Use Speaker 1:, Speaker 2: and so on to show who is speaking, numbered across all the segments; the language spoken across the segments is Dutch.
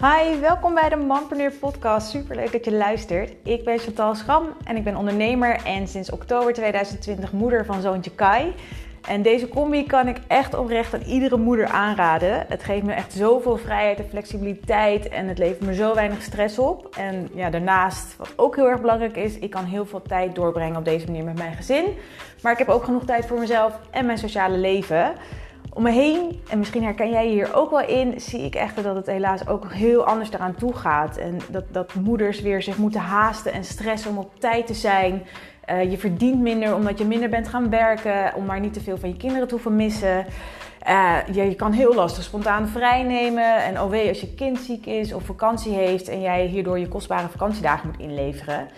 Speaker 1: Hi, welkom bij de Mompreneur podcast. Super leuk dat je luistert. Ik ben Chantal Schram en ik ben ondernemer en sinds oktober 2020 moeder van zoontje Kai. En deze combi kan ik echt oprecht aan iedere moeder aanraden. Het geeft me echt zoveel vrijheid en flexibiliteit en het levert me zo weinig stress op. En ja, daarnaast, wat ook heel erg belangrijk is, ik kan heel veel tijd doorbrengen op deze manier met mijn gezin. Maar ik heb ook genoeg tijd voor mezelf en mijn sociale leven. Om me heen, en misschien herken jij je hier ook wel in, zie ik echt dat het helaas ook heel anders eraan toe gaat. En dat, dat moeders weer zich moeten haasten en stressen om op tijd te zijn. Uh, je verdient minder omdat je minder bent gaan werken, om maar niet te veel van je kinderen te hoeven missen. Uh, je, kan heel lastig spontaan vrijnemen. En OW als je kind ziek is of vakantie heeft en jij hierdoor je kostbare vakantiedagen moet inleveren.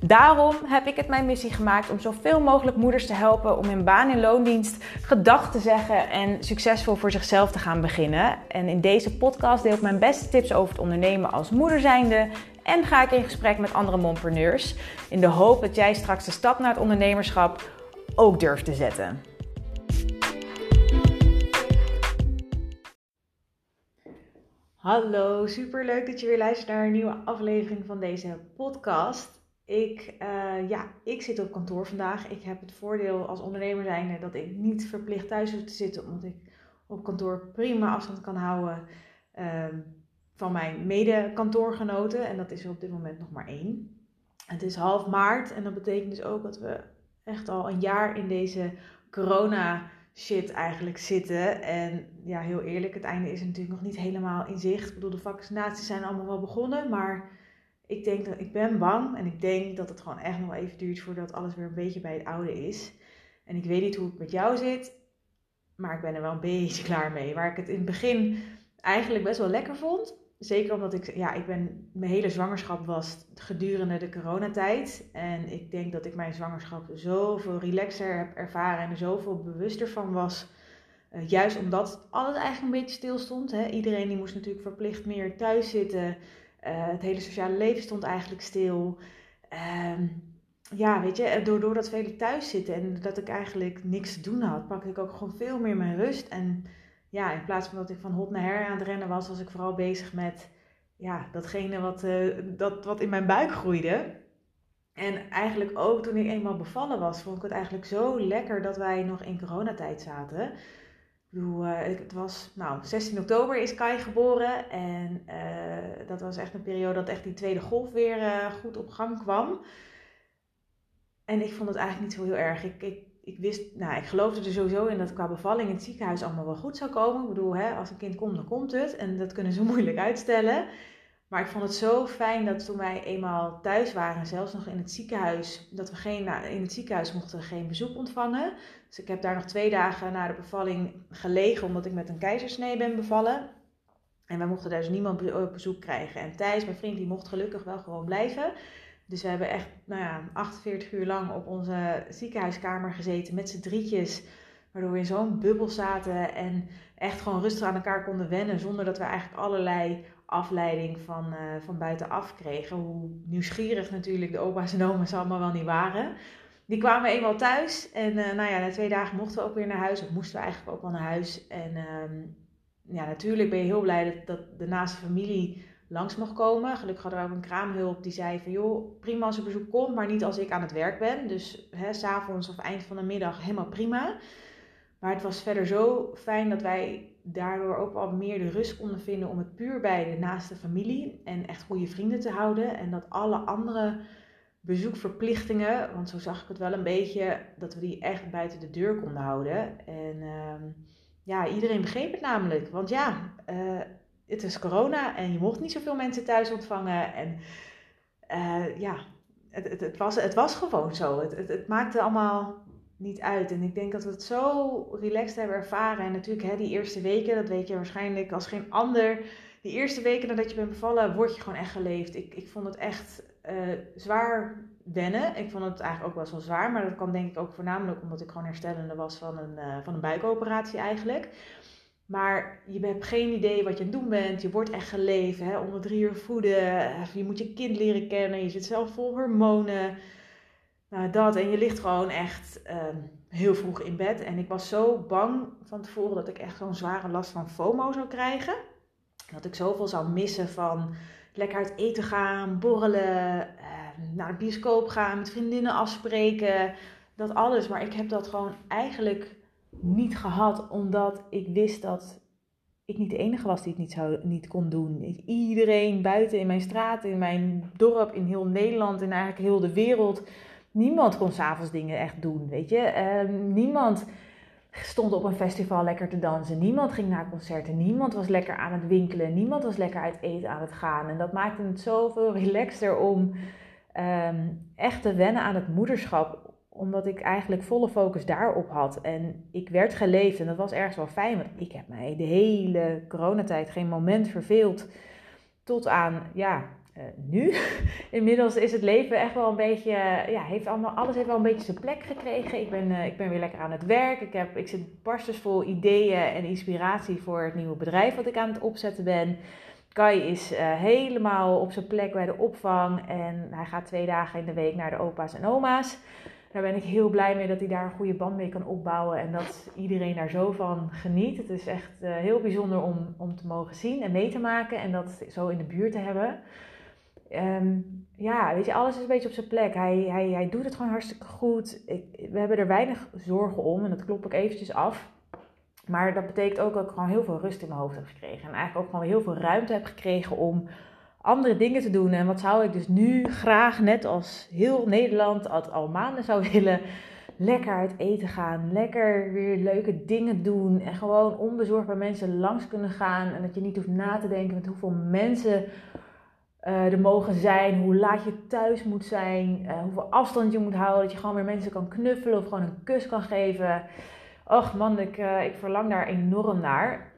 Speaker 1: Daarom heb ik het mijn missie gemaakt om zoveel mogelijk moeders te helpen om in baan- en loondienst gedag te zeggen en succesvol voor zichzelf te gaan beginnen. En in deze podcast deel ik mijn beste tips over het ondernemen als moeder zijnde en ga ik in gesprek met andere mompreneurs in de hoop dat jij straks de stap naar het ondernemerschap ook durft te zetten. Hallo, super leuk dat je weer luistert naar een nieuwe aflevering van deze podcast. Ik, uh, ja, ik zit op kantoor vandaag. Ik heb het voordeel als ondernemer zijnde dat ik niet verplicht thuis hoef te zitten, omdat ik op kantoor prima afstand kan houden uh, van mijn mede-kantoorgenoten. En dat is er op dit moment nog maar één. Het is half maart en dat betekent dus ook dat we echt al een jaar in deze corona shit eigenlijk zitten. En ja, heel eerlijk, het einde is natuurlijk nog niet helemaal in zicht. Ik bedoel, de vaccinaties zijn allemaal wel begonnen, maar ik denk dat ik ben bang en ik denk dat het gewoon echt nog even duurt voordat alles weer een beetje bij het oude is. En ik weet niet hoe het met jou zit, maar ik ben er wel een beetje klaar mee. Waar ik het in het begin eigenlijk best wel lekker vond. Zeker omdat ik, ja, ik ben, mijn hele zwangerschap was gedurende de coronatijd. En ik denk dat ik mijn zwangerschap zoveel relaxer heb ervaren en er zoveel bewuster van was. Uh, juist omdat alles eigenlijk een beetje stil stond. Hè. Iedereen die moest natuurlijk verplicht meer thuis zitten. Uh, het hele sociale leven stond eigenlijk stil. Uh, ja, weet je, door, door dat vele thuis zitten en dat ik eigenlijk niks te doen had, pakte ik ook gewoon veel meer mijn rust. En ja, in plaats van dat ik van hot naar her aan het rennen was, was ik vooral bezig met ja, datgene wat, uh, dat, wat in mijn buik groeide. En eigenlijk ook toen ik eenmaal bevallen was, vond ik het eigenlijk zo lekker dat wij nog in coronatijd zaten. Ik bedoel, uh, het was, nou, 16 oktober is Kai geboren. En uh, dat was echt een periode dat echt die tweede golf weer goed op gang kwam. En ik vond het eigenlijk niet zo heel erg. Ik ik wist, nou, ik geloofde er sowieso in dat qua bevalling in het ziekenhuis allemaal wel goed zou komen. Ik bedoel, hè, als een kind komt, dan komt het. En dat kunnen ze moeilijk uitstellen. Maar ik vond het zo fijn dat toen wij eenmaal thuis waren, zelfs nog in het ziekenhuis, dat we geen, nou, in het ziekenhuis mochten geen bezoek ontvangen. Dus ik heb daar nog twee dagen na de bevalling gelegen, omdat ik met een keizersnee ben bevallen. En wij mochten daar dus niemand op bezoek krijgen. En Thijs, mijn vriend, die mocht gelukkig wel gewoon blijven. Dus we hebben echt nou ja, 48 uur lang op onze ziekenhuiskamer gezeten met z'n drietjes. Waardoor we in zo'n bubbel zaten en echt gewoon rustig aan elkaar konden wennen. Zonder dat we eigenlijk allerlei afleiding van, uh, van buitenaf kregen. Hoe nieuwsgierig natuurlijk de opa's en oma's allemaal wel niet waren. Die kwamen eenmaal thuis. En uh, nou ja, na twee dagen mochten we ook weer naar huis. Of moesten we eigenlijk ook wel naar huis. En uh, ja, natuurlijk ben je heel blij dat, dat de naaste familie langs mocht komen. Gelukkig hadden we ook een kraamhulp die zei van joh, prima als er bezoek komt, maar niet als ik aan het werk ben. Dus s'avonds of eind van de middag helemaal prima. Maar het was verder zo fijn dat wij daardoor ook wel meer de rust konden vinden om het puur bij de naaste familie en echt goede vrienden te houden. En dat alle andere bezoekverplichtingen, want zo zag ik het wel een beetje, dat we die echt buiten de deur konden houden. En uh, ja, iedereen begreep het namelijk. Want ja, uh, het is corona en je mocht niet zoveel mensen thuis ontvangen. En uh, ja, het, het, het, was, het was gewoon zo. Het, het, het, maakte allemaal niet uit. En ik denk dat we het zo relaxed hebben ervaren. En natuurlijk, hè, die eerste weken, dat weet je waarschijnlijk als geen ander. Die eerste weken nadat je bent bevallen, word je gewoon echt geleefd. Ik, ik vond het echt uh, zwaar wennen. Ik vond het eigenlijk ook wel zwaar. Maar dat kwam denk ik ook voornamelijk omdat ik gewoon herstellende was van een, uh, van een buikoperatie eigenlijk. Maar je hebt geen idee wat je aan het doen bent. Je wordt echt geleefd. Hè? Onder drie uur voeden. Je moet je kind leren kennen. Je zit zelf vol hormonen. Nou, dat. En je ligt gewoon echt um, heel vroeg in bed. En ik was zo bang van tevoren dat ik echt zo'n zware last van FOMO zou krijgen. Dat ik zoveel zou missen van lekker uit eten gaan, borrelen, eh, naar de bioscoop gaan, met vriendinnen afspreken. Dat alles. Maar ik heb dat gewoon eigenlijk niet gehad, omdat ik wist dat ik niet de enige was die het niet, zou, niet kon doen. Iedereen buiten in mijn straat, in mijn dorp, in heel Nederland, in eigenlijk heel de wereld. Niemand kon s'avonds dingen echt doen, weet je. Ehm, niemand stond op een festival lekker te dansen. Niemand ging naar concerten. Niemand was lekker aan het winkelen. Niemand was lekker uit eten aan het gaan. En dat maakte het zoveel relaxter om um, echt te wennen aan het moederschap omdat ik eigenlijk volle focus daarop had. En ik werd geleefd en dat was ergens wel fijn. Want ik heb mij de hele coronatijd geen moment verveeld. Tot aan, ja, uh, nu. Inmiddels is het leven echt wel een beetje, ja, heeft allemaal, alles heeft wel een beetje zijn plek gekregen. Ik ben, uh, ik ben weer lekker aan het werk. Ik, heb, ik zit barstensvol ideeën en inspiratie voor het nieuwe bedrijf wat ik aan het opzetten ben. Kai is helemaal op zijn plek bij de opvang en hij gaat twee dagen in de week naar de opa's en oma's daar ben ik heel blij mee dat hij daar een goede band mee kan opbouwen. En dat iedereen daar zo van geniet. Het is echt uh, heel bijzonder om, om te mogen zien en mee te maken. En dat zo in de buurt te hebben. Um, ja, weet je, alles is een beetje op zijn plek. Hij, hij, hij doet het gewoon hartstikke goed. Ik, we hebben er weinig zorgen om. En dat klop ik eventjes af. Maar dat betekent ook dat ik gewoon heel veel rust in mijn hoofd heb gekregen. En eigenlijk ook gewoon heel veel ruimte heb gekregen om andere dingen te doen. En wat zou ik dus nu graag, net als heel Nederland al, maanden zou willen, lekker uit eten gaan. Lekker weer leuke dingen doen. En gewoon onbezorgd bij mensen langs kunnen gaan. En dat je niet hoeft na te denken met hoeveel mensen uh, er mogen zijn. Hoe laat je thuis moet zijn. Uh, hoeveel afstand je moet houden. Dat je gewoon weer mensen kan knuffelen of gewoon een kus kan geven. Och man, ik, uh, ik verlang daar enorm naar.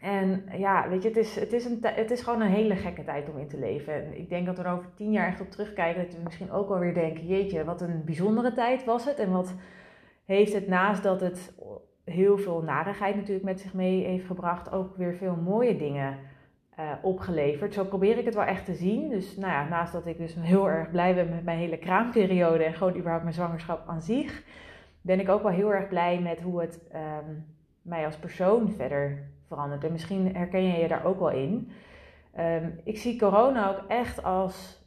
Speaker 1: En ja, weet je, het is, het, is een, het is gewoon een hele gekke tijd om in te leven. En ik denk dat we er over tien jaar echt op terugkijken. Dat we misschien ook wel weer denken: jeetje, wat een bijzondere tijd was het. En wat heeft het naast dat het heel veel narigheid natuurlijk met zich mee heeft gebracht, ook weer veel mooie dingen uh, opgeleverd. Zo probeer ik het wel echt te zien. Dus nou ja, naast dat ik dus heel erg blij ben met mijn hele kraamperiode en gewoon überhaupt mijn zwangerschap aan zich, ben ik ook wel heel erg blij met hoe het um, mij als persoon verder veranderd. En misschien herken je je daar ook wel in. Um, ik zie corona ook echt als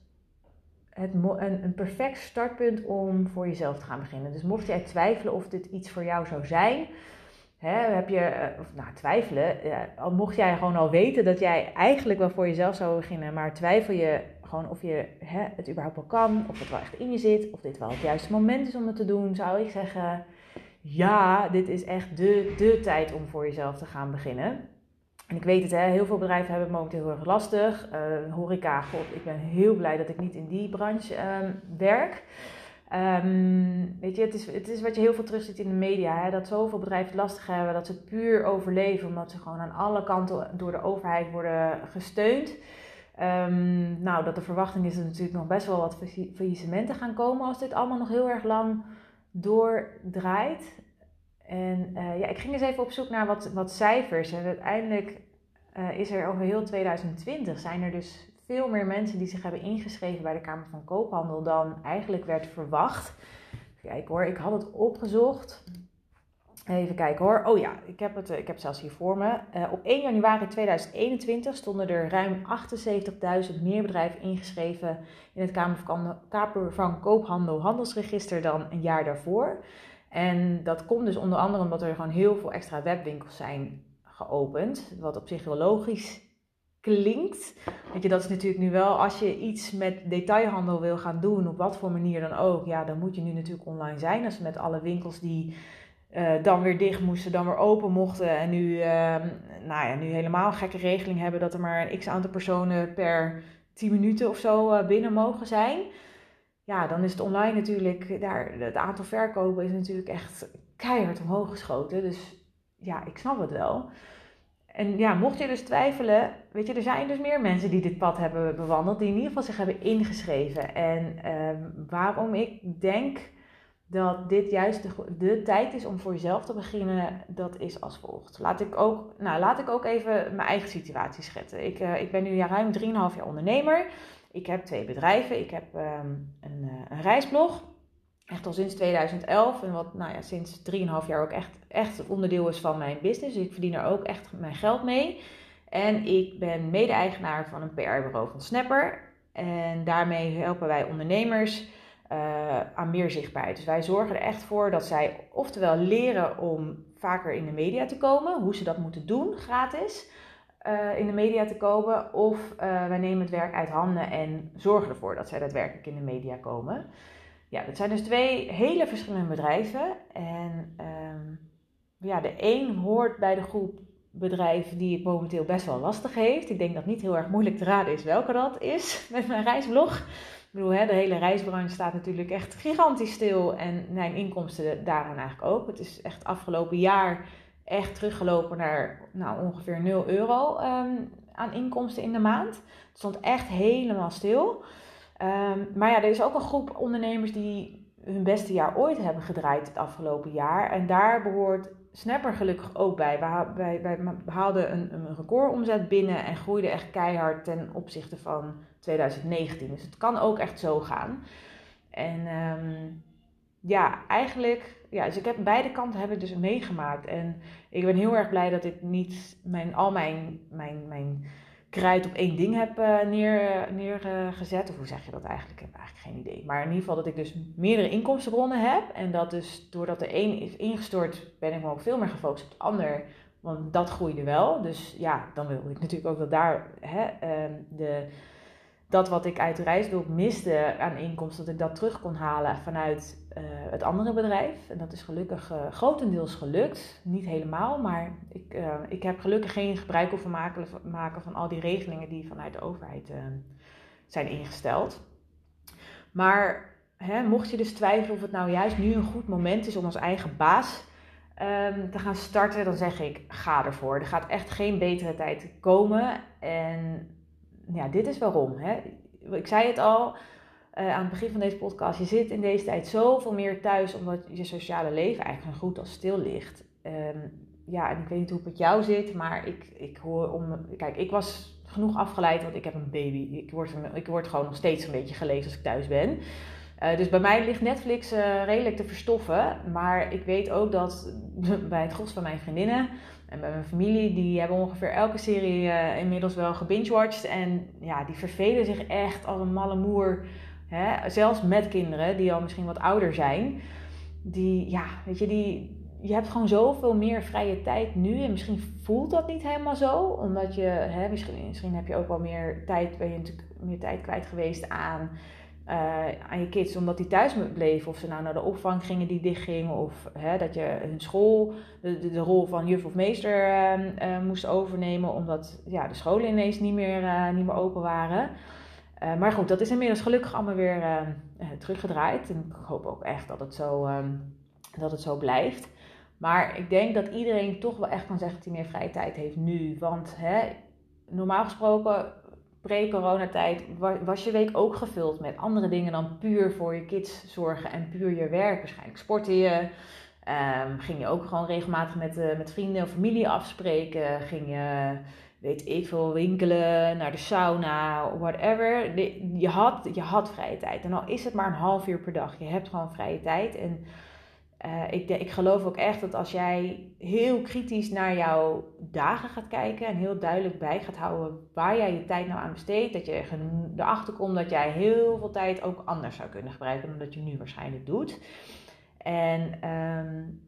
Speaker 1: het, een, een perfect startpunt om voor jezelf te gaan beginnen. Dus mocht jij twijfelen of dit iets voor jou zou zijn, hè, heb je, eh, of nou twijfelen, ja, mocht jij gewoon al weten dat jij eigenlijk wel voor jezelf zou beginnen, maar twijfel je gewoon of je hè, het überhaupt wel kan, of het wel echt in je zit, of dit wel het juiste moment is om het te doen, zou ik zeggen, ja, dit is echt de, de tijd om voor jezelf te gaan beginnen. En ik weet het, hè, heel veel bedrijven hebben het momenteel heel erg lastig. Uh, horeca, god, ik ben heel blij dat ik niet in die branche um, werk. Um, weet je, het is, het is wat je heel veel terug ziet in de media. Hè, dat zoveel bedrijven het lastig hebben, dat ze puur overleven. Omdat ze gewoon aan alle kanten door de overheid worden gesteund. Um, nou, dat de verwachting is dat natuurlijk nog best wel wat faillissementen gaan komen als dit allemaal nog heel erg lang doordraait. En uh, ja, ik ging eens even op zoek naar wat, wat cijfers. En uiteindelijk uh, is er over heel 2020 zijn er dus veel meer mensen die zich hebben ingeschreven bij de Kamer van Koophandel dan eigenlijk werd verwacht. Kijk hoor, ik had het opgezocht. Even kijken hoor. Oh ja, ik heb het, ik heb zelfs hier voor me. Uh, op 1 januari 2021 stonden er ruim 78.000 meer bedrijven ingeschreven in het Kamer van, van Koophandel Handelsregister dan een jaar daarvoor. En dat komt dus onder andere omdat er gewoon heel veel extra webwinkels zijn geopend. Wat op zich heel logisch klinkt. Weet je, dat is natuurlijk nu wel, als je iets met detailhandel wil gaan doen, op wat voor manier dan ook, ja, dan moet je nu natuurlijk online zijn. Dus met alle winkels die uh, dan weer dicht moesten, dan weer open mochten. En nu, uh, nou ja, nu helemaal een gekke regeling hebben dat er maar een x aantal personen per 10 minuten of zo uh, binnen mogen zijn. Ja, dan is het online natuurlijk, daar, het aantal verkopen is natuurlijk echt keihard omhoog geschoten. Dus ja, ik snap het wel. En ja, mocht je dus twijfelen, weet je, er zijn dus meer mensen die dit pad hebben bewandeld, die in ieder geval zich hebben ingeschreven. En ehm, waarom ik denk dat dit juist de, tijd is om voor jezelf te beginnen, dat is als volgt. Laat ik ook, nou, laat ik ook even mijn eigen situatie schetsen. Ik, uh, ik ben nu ruim 3,5 jaar ondernemer. Ik heb twee bedrijven. Ik heb um, een, uh, een reisblog. Echt al sinds 2011. En wat nou ja, sinds 3,5 jaar ook echt, echt onderdeel is van mijn business. Dus ik verdien er ook echt mijn geld mee. En ik ben mede-eigenaar van een PR-bureau van Snapper. En daarmee helpen wij ondernemers uh, aan meer zichtbaarheid. Dus wij zorgen er echt voor dat zij oftewel leren om vaker in de media te komen, hoe ze dat moeten doen, gratis. Uh, in de media te komen, of uh, wij nemen het werk uit handen en zorgen ervoor dat zij daadwerkelijk in de media komen. Ja, dat zijn dus twee hele verschillende bedrijven. En um, ja, de een hoort bij de groep bedrijven die het momenteel best wel lastig heeft. Ik denk dat niet heel erg moeilijk te raden is welke dat is met mijn reisblog. Bedoel, de hele reisbranche staat natuurlijk echt gigantisch stil en mijn inkomsten daaraan eigenlijk ook. Het is echt afgelopen jaar echt teruggelopen naar nou, ongeveer 0 euro um, aan inkomsten in de maand. Het stond echt helemaal stil. Um, maar ja, er is ook een groep ondernemers die hun beste jaar ooit hebben gedraaid het afgelopen jaar. En daar behoort Snapper gelukkig ook bij. Wij, wij, haalden een, een recordomzet binnen en groeiden echt keihard ten opzichte van 2019. Dus het kan ook echt zo gaan. En um, ja, eigenlijk, ja, dus ik heb beide kanten hebben dus meegemaakt. En ik ben heel erg blij dat ik niet mijn, al mijn, mijn, mijn kruid op één ding heb uh, neer, neergezet. Of hoe zeg je dat eigenlijk? Ik heb eigenlijk geen idee. Maar in ieder geval dat ik dus meerdere inkomstenbronnen heb. En dat dus doordat er één is ingestort, ben ik me ook veel meer gefocust op het ander. Want dat groeide wel. Dus ja, dan wil ik natuurlijk ook dat daar hè, uh, de dat wat ik uit de reisdorp miste aan inkomsten, dat ik dat terug kon halen vanuit uh, het andere bedrijf. En dat is gelukkig uh, grotendeels gelukt. Niet helemaal, maar ik, uh, ik heb gelukkig geen gebruik hoeven maken, van al die regelingen die vanuit de overheid zijn ingesteld. Maar hè, mocht je dus twijfelen of het nou juist nu een goed moment is om als eigen baas um, te gaan starten, dan zeg ik: ga ervoor. Er gaat echt geen betere tijd komen. En ja, dit is waarom. Hè? Ik zei het al uh, aan het begin van deze podcast. Je zit in deze tijd zoveel meer thuis omdat je sociale leven eigenlijk goed als stil ligt. Um, ja, en ik weet niet hoe het met jou zit, maar ik, ik hoor om. Kijk, ik was genoeg afgeleid, want ik heb een baby. Ik word, ik word gewoon nog steeds een beetje gelezen als ik thuis ben. Uh, dus bij mij ligt Netflix uh, redelijk te verstoffen. Maar ik weet ook dat bij het gros van mijn vriendinnen en bij mijn familie, die hebben ongeveer elke serie uh, inmiddels wel gebingewatcht. En ja, die vervelen zich echt als een malle moer. Hè? Zelfs met kinderen die al misschien wat ouder zijn. Die, ja, weet je, die, je hebt gewoon zoveel meer vrije tijd nu. En misschien voelt dat niet helemaal zo. Omdat je, hè, misschien, misschien heb je ook wel meer tijd, ben je natuurlijk meer tijd kwijt geweest aan uh, aan je kids omdat die thuis bleven. Of ze nou naar de opvang gingen die dichtgingen. Of hè, dat je hun school de, de, rol van juf of meester uh, uh, moest overnemen. Omdat ja, de scholen ineens niet meer, niet meer open waren. maar goed, dat is inmiddels gelukkig allemaal weer teruggedraaid. En ik hoop ook echt dat het zo, um, dat het zo blijft. Maar ik denk dat iedereen toch wel echt kan zeggen dat hij meer vrije tijd heeft nu. Want hè, normaal gesproken pre-coronatijd was je week ook gevuld met andere dingen dan puur voor je kids zorgen en puur je werk. Waarschijnlijk sporten je, um, ging je ook gewoon regelmatig met, uh, met vrienden of familie afspreken, ging je, weet ik veel, winkelen, naar de sauna, whatever. je, had, je had vrije tijd. En al is het maar een half uur per dag, je hebt gewoon vrije tijd. En uh, ik, ik geloof ook echt dat als jij heel kritisch naar jouw dagen gaat kijken en heel duidelijk bij gaat houden waar jij je tijd nou aan besteedt, dat je erachter komt dat jij heel veel tijd ook anders zou kunnen gebruiken dan dat je nu waarschijnlijk doet. En um,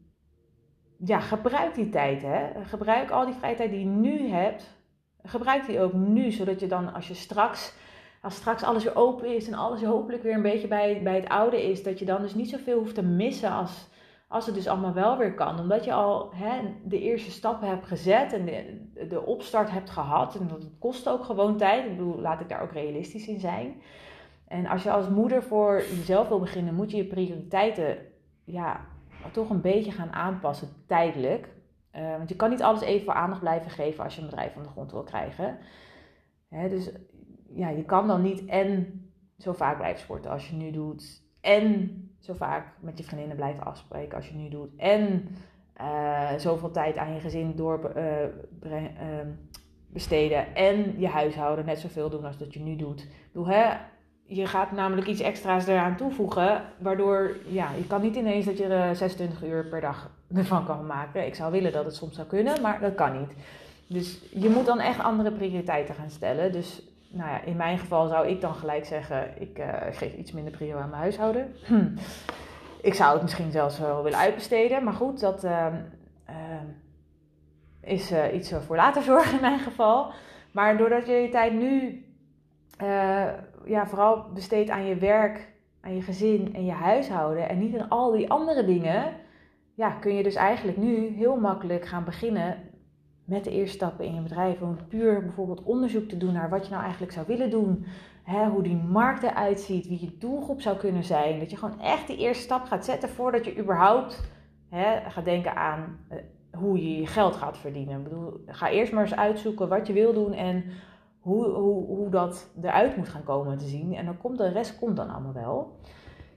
Speaker 1: ja, gebruik die tijd. Hè? Gebruik al die vrije tijd die je nu hebt, gebruik die ook nu, zodat je dan als je straks als straks alles weer open is en alles hopelijk weer een beetje bij, bij het oude is, dat je dan dus niet zoveel hoeft te missen als als het dus allemaal wel weer kan, omdat je al hè, de eerste stappen hebt gezet en de, de opstart hebt gehad. En dat kost ook gewoon tijd. Ik bedoel, laat ik daar ook realistisch in zijn. En als je als moeder voor jezelf wil beginnen, moet je je prioriteiten ja, toch een beetje gaan aanpassen tijdelijk. Uh, want je kan niet alles even voor aandacht blijven geven als je een bedrijf van de grond wil krijgen. Hè, dus ja, je kan dan niet en zo vaak blijven sporten als je nu doet. En zo vaak met je vriendinnen blijven afspreken als je nu doet. En uh, zoveel tijd aan je gezin door uh, besteden. En je huishouden net zoveel doen als dat je nu doet. Doe, hè, je gaat namelijk iets extra's eraan toevoegen. Waardoor ja, je kan niet ineens dat je er 26 uur per dag ervan kan maken. Ik zou willen dat het soms zou kunnen, maar dat kan niet. Dus je moet dan echt andere prioriteiten gaan stellen. Dus nou ja, in mijn geval zou ik dan gelijk zeggen, ik uh, geef iets minder prio aan mijn huishouden. Hm. Ik zou het misschien zelfs wel willen uitbesteden, maar goed, dat uh, is uh, iets voor later zorgen in mijn geval. Maar doordat je je tijd nu ja, vooral besteedt aan je werk, aan je gezin en je huishouden en niet aan al die andere dingen, ja, kun je dus eigenlijk nu heel makkelijk gaan beginnen met de eerste stappen in je bedrijf. Om puur bijvoorbeeld onderzoek te doen naar wat je nou eigenlijk zou willen doen. Hè, hoe die markt eruit ziet, wie je doelgroep zou kunnen zijn. Dat je gewoon echt die eerste stap gaat zetten voordat je überhaupt hè, gaat denken aan uh, hoe je je geld gaat verdienen. Ik bedoel, ga eerst maar eens uitzoeken wat je wil doen en hoe, hoe, hoe dat eruit moet gaan komen te zien. En dan komt de rest komt dan allemaal wel.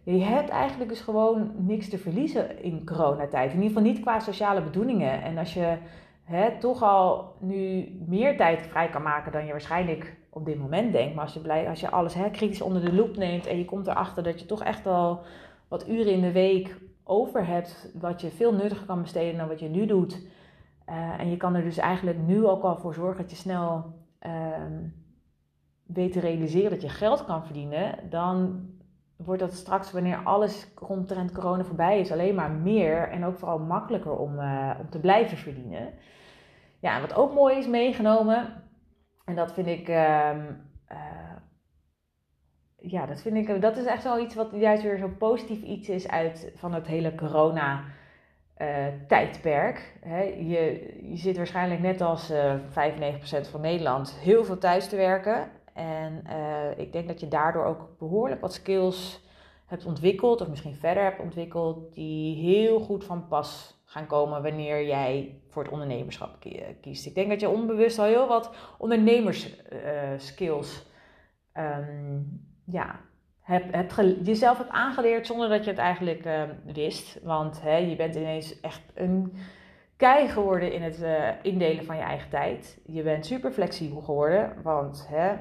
Speaker 1: Je hebt eigenlijk dus gewoon niks te verliezen in coronatijd. In ieder geval niet qua sociale bedoelingen. En als je toch al nu meer tijd vrij kan maken dan je waarschijnlijk op dit moment denkt. Maar als je, blij, als je alles hè, kritisch onder de loep neemt en je komt erachter dat je toch echt al wat uren in de week over hebt, wat je veel nuttiger kan besteden dan wat je nu doet. Uh, en je kan er dus eigenlijk nu ook al voor zorgen dat je snel uh, weet te realiseren dat je geld kan verdienen. Dan wordt dat straks, wanneer alles rondtrend corona voorbij is, alleen maar meer en ook vooral makkelijker om, uh, om te blijven verdienen. Ja, wat ook mooi is meegenomen, en dat vind ik, uh, uh, ja, dat vind ik, dat is echt wel iets wat juist weer zo positief iets is uit van het hele corona uh, tijdperk. Je, je zit waarschijnlijk net als 95% van Nederland heel veel thuis te werken. En ik denk dat je daardoor ook behoorlijk wat skills hebt ontwikkeld, of misschien verder hebt ontwikkeld, die heel goed van pas gaan komen wanneer jij voor het ondernemerschap kiest. Ik denk dat je onbewust al heel wat ondernemerskills uh, um, ja, hebt, hebt jezelf hebt aangeleerd zonder dat je het eigenlijk uh, wist. Want hè, je bent ineens echt een kei geworden in het uh, indelen van je eigen tijd. Je bent super flexibel geworden, want hè,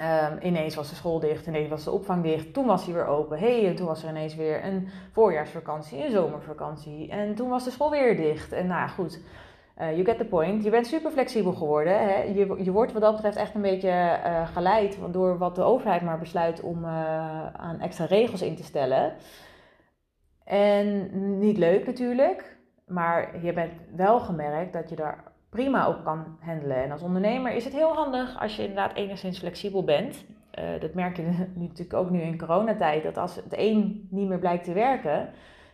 Speaker 1: Um, ineens was de school dicht, ineens was de opvang dicht. Toen was hij weer open. Hey, en toen was er ineens weer een voorjaarsvakantie, een zomervakantie. En toen was de school weer dicht. En nou goed, uh, you get the point. Je bent super flexibel geworden. Hè? Je, je wordt wat dat betreft echt een beetje uh, geleid door wat de overheid maar besluit om uh, aan extra regels in te stellen. En niet leuk natuurlijk, maar je bent wel gemerkt dat je daar prima op kan handelen. En als ondernemer is het heel handig als je inderdaad enigszins flexibel bent. Uh, dat merk je natuurlijk ook nu in coronatijd. Dat als het een niet meer blijkt te werken,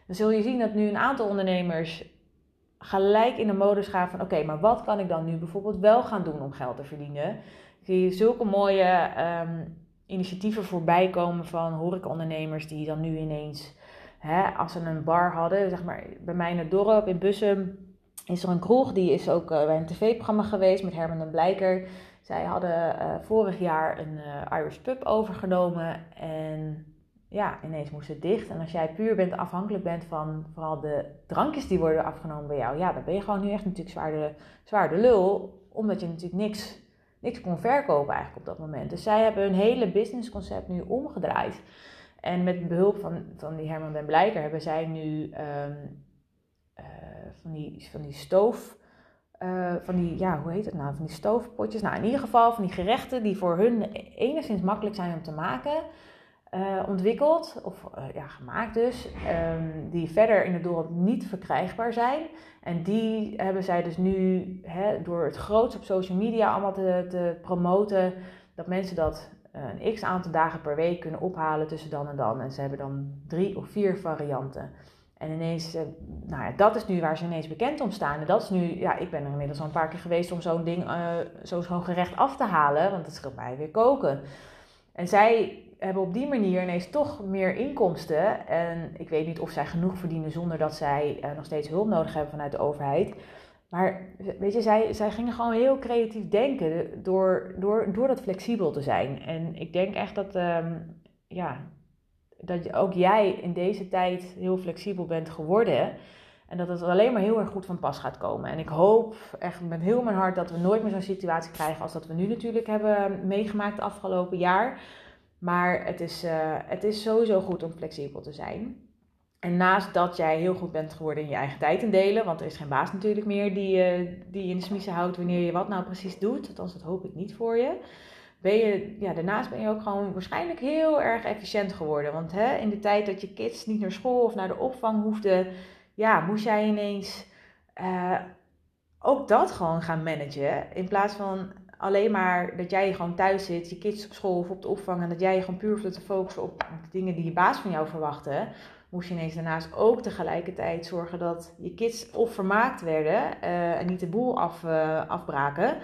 Speaker 1: dan zul je zien dat nu een aantal ondernemers gelijk in de modus gaan van oké, maar wat kan ik dan nu bijvoorbeeld wel gaan doen om geld te verdienen? Zie zulke mooie um, initiatieven voorbij komen van horecaondernemers die dan nu ineens, hè, als ze een bar hadden, zeg maar bij mij in het dorp in Bussum is er een kroeg, die is ook uh, bij een tv-programma geweest met Herman en Blijker. Zij hadden uh, vorig jaar een uh, Irish pub overgenomen en ja, ineens moest het dicht. En als jij puur bent afhankelijk bent van vooral de drankjes die worden afgenomen bij jou, ja, dan ben je gewoon nu echt natuurlijk zwaar de, zwaar de lul, omdat je natuurlijk niks, niks kon verkopen eigenlijk op dat moment. Dus zij hebben hun hele businessconcept nu omgedraaid. En met behulp van, van die Herman Ben Blijker hebben zij nu um, van die, van die stoof. Uh, van die, ja, hoe heet het nou? Van die stoofpotjes. Nou, in ieder geval van die gerechten die voor hun enigszins makkelijk zijn om te maken. Uh, ontwikkeld, of ja, gemaakt dus, um, die verder in het dorp niet verkrijgbaar zijn. En die hebben zij dus nu hè, door het groots op social media allemaal te, te promoten, dat mensen dat een x aantal dagen per week kunnen ophalen tussen dan en dan. En ze hebben dan drie of vier varianten. En ineens, uh, nou ja, dat is nu waar ze ineens bekend om staan. En dat is nu, ja, ik ben er inmiddels al een paar keer geweest om zo'n ding, uh, zo'n gerecht af te halen, want het scheelt mij weer koken. En zij hebben op die manier ineens toch meer inkomsten. En ik weet niet of zij genoeg verdienen zonder dat zij uh, nog steeds hulp nodig hebben vanuit de overheid. Maar weet je, zij, zij gingen gewoon heel creatief denken door, door, door dat flexibel te zijn. En ik denk echt dat, um, ja, dat ook jij in deze tijd heel flexibel bent geworden. En dat het alleen maar heel erg goed van pas gaat komen. En ik hoop echt met heel mijn hart dat we nooit meer zo'n situatie krijgen als dat we nu natuurlijk hebben meegemaakt afgelopen jaar. Maar het is, uh, het is sowieso goed om flexibel te zijn. En naast dat jij heel goed bent geworden in je eigen tijd indelen, want er is geen baas natuurlijk meer die, uh, die in de smiezen houdt wanneer je wat nou precies doet, althans dat hoop ik niet voor je. Ja, daarnaast ben je ook gewoon waarschijnlijk heel erg efficiënt geworden. Want hè, in de tijd dat je kids niet naar school of naar de opvang hoefden, ja, moest jij ineens uh, ook dat gewoon gaan managen. In plaats van alleen maar dat jij gewoon thuis zit, je kids op school of op de opvang en dat jij gewoon puur hoeft te focussen op de dingen die je baas van jou verwachtte moest je ineens daarnaast ook tegelijkertijd zorgen dat je kids of vermaakt werden uh, en niet de boel af, uh, afbraken.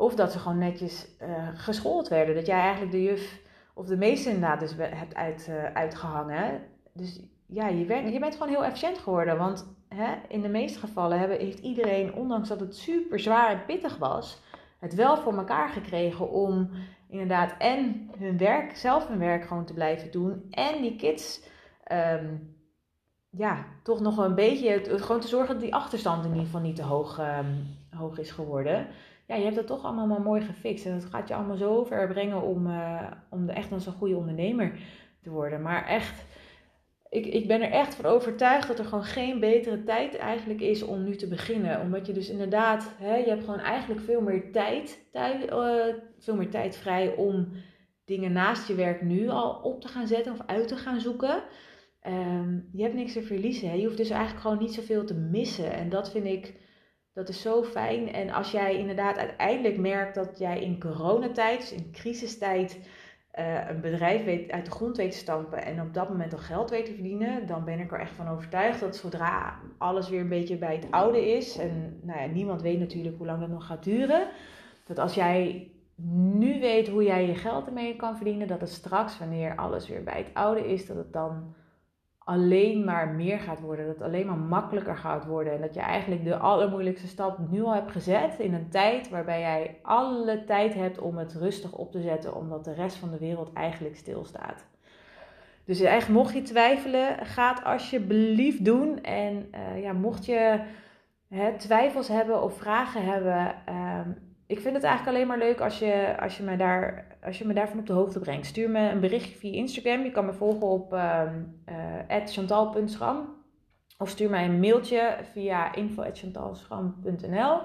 Speaker 1: Of dat ze gewoon netjes uh, geschoold werden. Dat jij eigenlijk de juf of de meester inderdaad dus hebt uit, uitgehangen. Dus ja, je, werd, je bent gewoon heel efficiënt geworden. Want hè, in de meeste gevallen hebben, heeft iedereen, ondanks dat het super zwaar en pittig was, het wel voor elkaar gekregen om inderdaad en hun werk, zelf hun werk gewoon te blijven doen. En die kids um, ja, toch nog een beetje, gewoon te zorgen dat die achterstand in ieder geval niet te hoog, um, hoog is geworden. Ja, je hebt dat toch allemaal maar mooi gefixt. En dat gaat je allemaal zo ver brengen om, uh, om de echt een goede ondernemer te worden. Maar echt, ik, ik ben er echt van overtuigd dat er gewoon geen betere tijd eigenlijk is om nu te beginnen. Omdat je dus inderdaad, hè, je hebt gewoon eigenlijk veel meer tijd, uh, veel meer tijd vrij om dingen naast je werk nu al op te gaan zetten of uit te gaan zoeken. Um, je hebt niks te verliezen. Je hoeft dus eigenlijk gewoon niet zoveel te missen. En dat vind ik, dat is zo fijn. En als jij inderdaad uiteindelijk merkt dat jij in coronatijd, dus in crisistijd, uh, een bedrijf weet, uit de grond weet te stampen en op dat moment al geld weet te verdienen, dan ben ik er echt van overtuigd dat zodra alles weer een beetje bij het oude is, en nou ja, niemand weet natuurlijk hoe lang dat nog gaat duren, dat als jij nu weet hoe jij je geld ermee kan verdienen, dat het straks, wanneer alles weer bij het oude is, dat het dan alleen maar meer gaat worden. Dat het alleen maar makkelijker gaat worden. En dat je eigenlijk de allermoeilijkste stap nu al hebt gezet in een tijd waarbij jij alle tijd hebt om het rustig op te zetten, omdat de rest van de wereld eigenlijk stilstaat. Dus eigenlijk mocht je twijfelen, ga het alsjeblieft doen. En uh, ja, mocht je hè, twijfels hebben of vragen hebben, uh, ik vind het eigenlijk alleen maar leuk als je, als je, me, daar, als je me daarvan op de hoogte brengt. Stuur me een berichtje via Instagram. Je kan me volgen op uh, chantal.schram. Of stuur mij een mailtje via info.chantalschram.nl.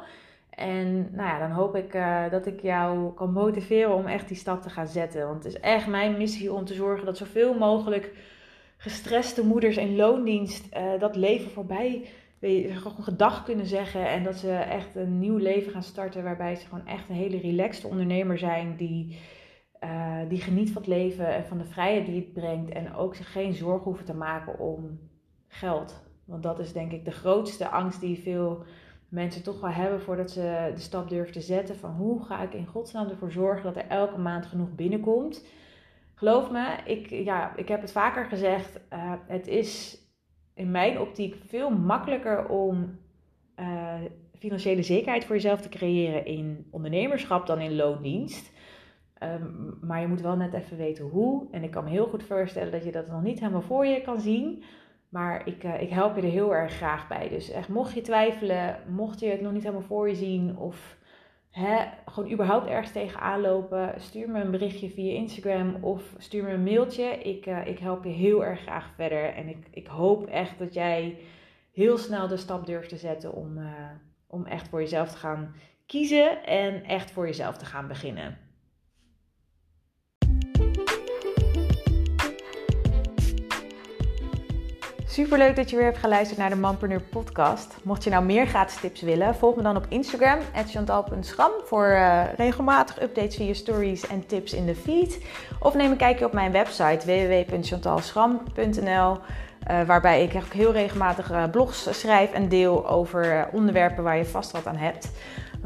Speaker 1: En nou ja, dan hoop ik uh, dat ik jou kan motiveren om echt die stap te gaan zetten. Want het is echt mijn missie om te zorgen dat zoveel mogelijk gestreste moeders in loondienst uh, dat leven voorbij gewoon gedag kunnen zeggen. En dat ze echt een nieuw leven gaan starten. Waarbij ze gewoon echt een hele relaxed ondernemer zijn. Die, uh, die geniet van het leven en van de vrijheid die het brengt. En ook zich geen zorgen hoeven te maken om geld. Want dat is denk ik de grootste angst die veel mensen toch wel hebben voordat ze de stap durven te zetten. Van hoe ga ik in godsnaam ervoor zorgen dat er elke maand genoeg binnenkomt. Geloof me, ik, ja, ik heb het vaker gezegd. Uh, het is in mijn optiek veel makkelijker om uh, financiële zekerheid voor jezelf te creëren in ondernemerschap dan in loondienst. Um, maar je moet wel net even weten hoe. En ik kan me heel goed voorstellen dat je dat nog niet helemaal voor je kan zien. Maar ik, uh, ik help je er heel erg graag bij. Dus echt, mocht je twijfelen, mocht je het nog niet helemaal voor je zien of gewoon überhaupt ergens tegenaan lopen, stuur me een berichtje via Instagram of stuur me een mailtje. Ik, uh, ik help je heel erg graag verder. En ik, ik hoop echt dat jij heel snel de stap durft te zetten om, uh, om echt voor jezelf te gaan kiezen en echt voor jezelf te gaan beginnen. Super leuk dat je weer hebt geluisterd naar de Manpreneur podcast. Mocht je nou meer gratis tips willen, volg me dan op Instagram, chantal.schram, voor uh, regelmatig updates via stories en tips in de feed. Of neem een kijkje op mijn website www.chantalschram.nl, eh, waarbij ik heel regelmatig uh, blogs schrijf en deel over onderwerpen waar je vast wat aan hebt.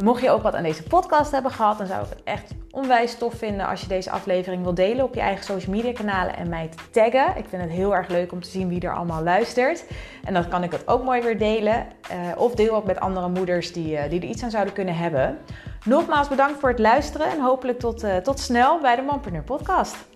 Speaker 1: Mocht je ook wat aan deze podcast hebben gehad, dan zou ik het echt onwijs tof vinden als je deze aflevering wil delen op je eigen social media kanalen en mij te taggen. Ik vind het heel erg leuk om te zien wie er allemaal luistert. En dan kan ik het ook mooi weer delen. Uh, of deel ook met andere moeders die, uh, die er iets aan zouden kunnen hebben. Nogmaals bedankt voor het luisteren en hopelijk tot, uh, tot snel bij de Mompreneur podcast.